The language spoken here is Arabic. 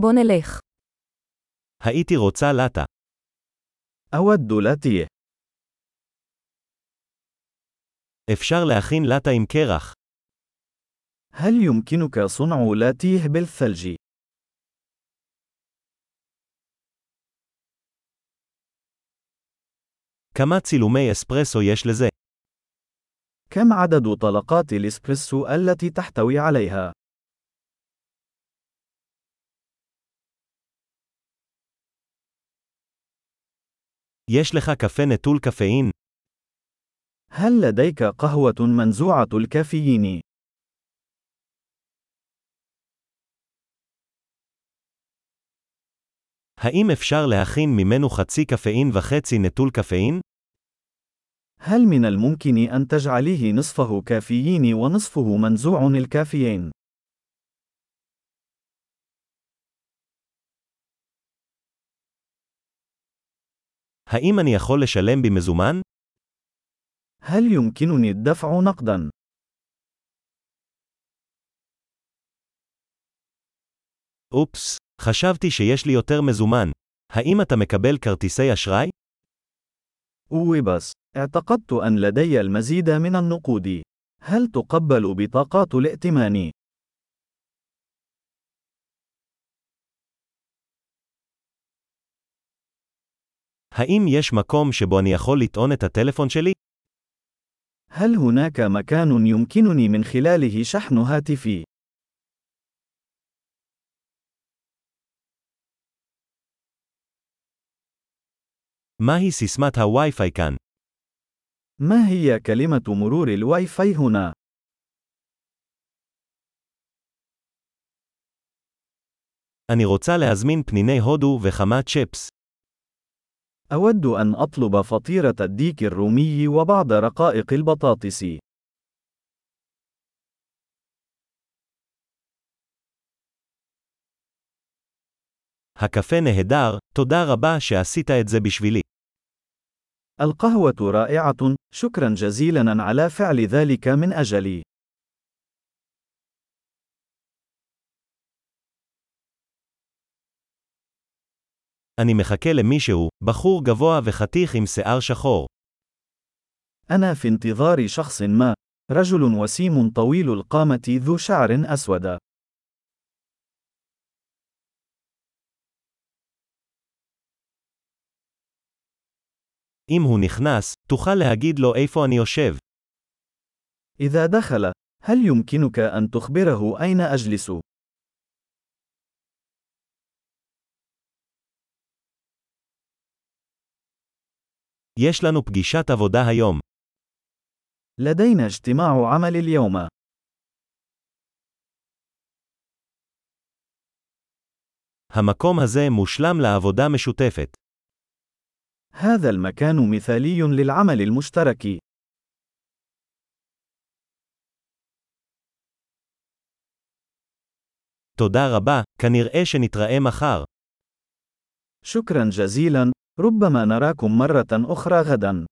בוא נלך. הייתי רוצה לטה. أود لاتيه. אפשר להכין לטה עם קרח. هل يمكنك صنع لاتيه بالثلج؟ כמה צילומי אספרסו יש לזה? كم عدد طلقات الإسبريسو التي تحتوي عليها؟ יש לך קפה נטול קפאין? هل لديك قهوة منزوعة الكافيين؟ האם אפשר להכין ממנו חצי קפאין וחצי נטול קפאין? هل من الممكن أن تجعليه نصفه كافيين ونصفه منزوع الكافيين؟ האם אני יכול לשלם במזומן? هل يمكنني الدفع نقدا؟ אופס, חשבתי שיש לי יותר מזומן. האם אתה מקבל כרטיסי אשראי? أوبس، اعتقدت أن لدي المزيد من النقود. هل تقبل بطاقات الائتمان؟ האם יש מקום שבו אני יכול לטעון את הטלפון שלי? هل هناك مكان يمكنني من خلاله شحن هاتفي؟ מהי סיסמת הווי-פיי כאן? ما هي كلمة مرور الواي فاي هنا؟ אני רוצה להזמין פניני הודו וכמה צ'פס. أود أن أطلب فطيرة الديك الرومي وبعض رقائق البطاطس. הקפה נהדר, תודה רבה שעשית את זה בשבילי. القهوة رائعة، شكرا جزيلا على فعل ذلك من أجلي. אני מחכה למישהו, בחור גבוה וחתיך עם שיער שחור. أنا في انتظار شخص ما، رجل وسيم طويل القامة ذو شعر أسود. אם הוא נכנס, תוכל להגיד לו איפה אני יושב. إذا دخل، هل يمكنك أن تخبره أين أجلس؟ יש לנו פגישת עבודה היום. لدينا اجتماع عمل اليوم. המקום הזה מושלם לעבודה משותפת. هذا المكان مثالي للعمل المشترك. תודה רבה, כנראה שנתראה מחר. شكرا جزيلا، ربما نراكم مرة أخرى غدا.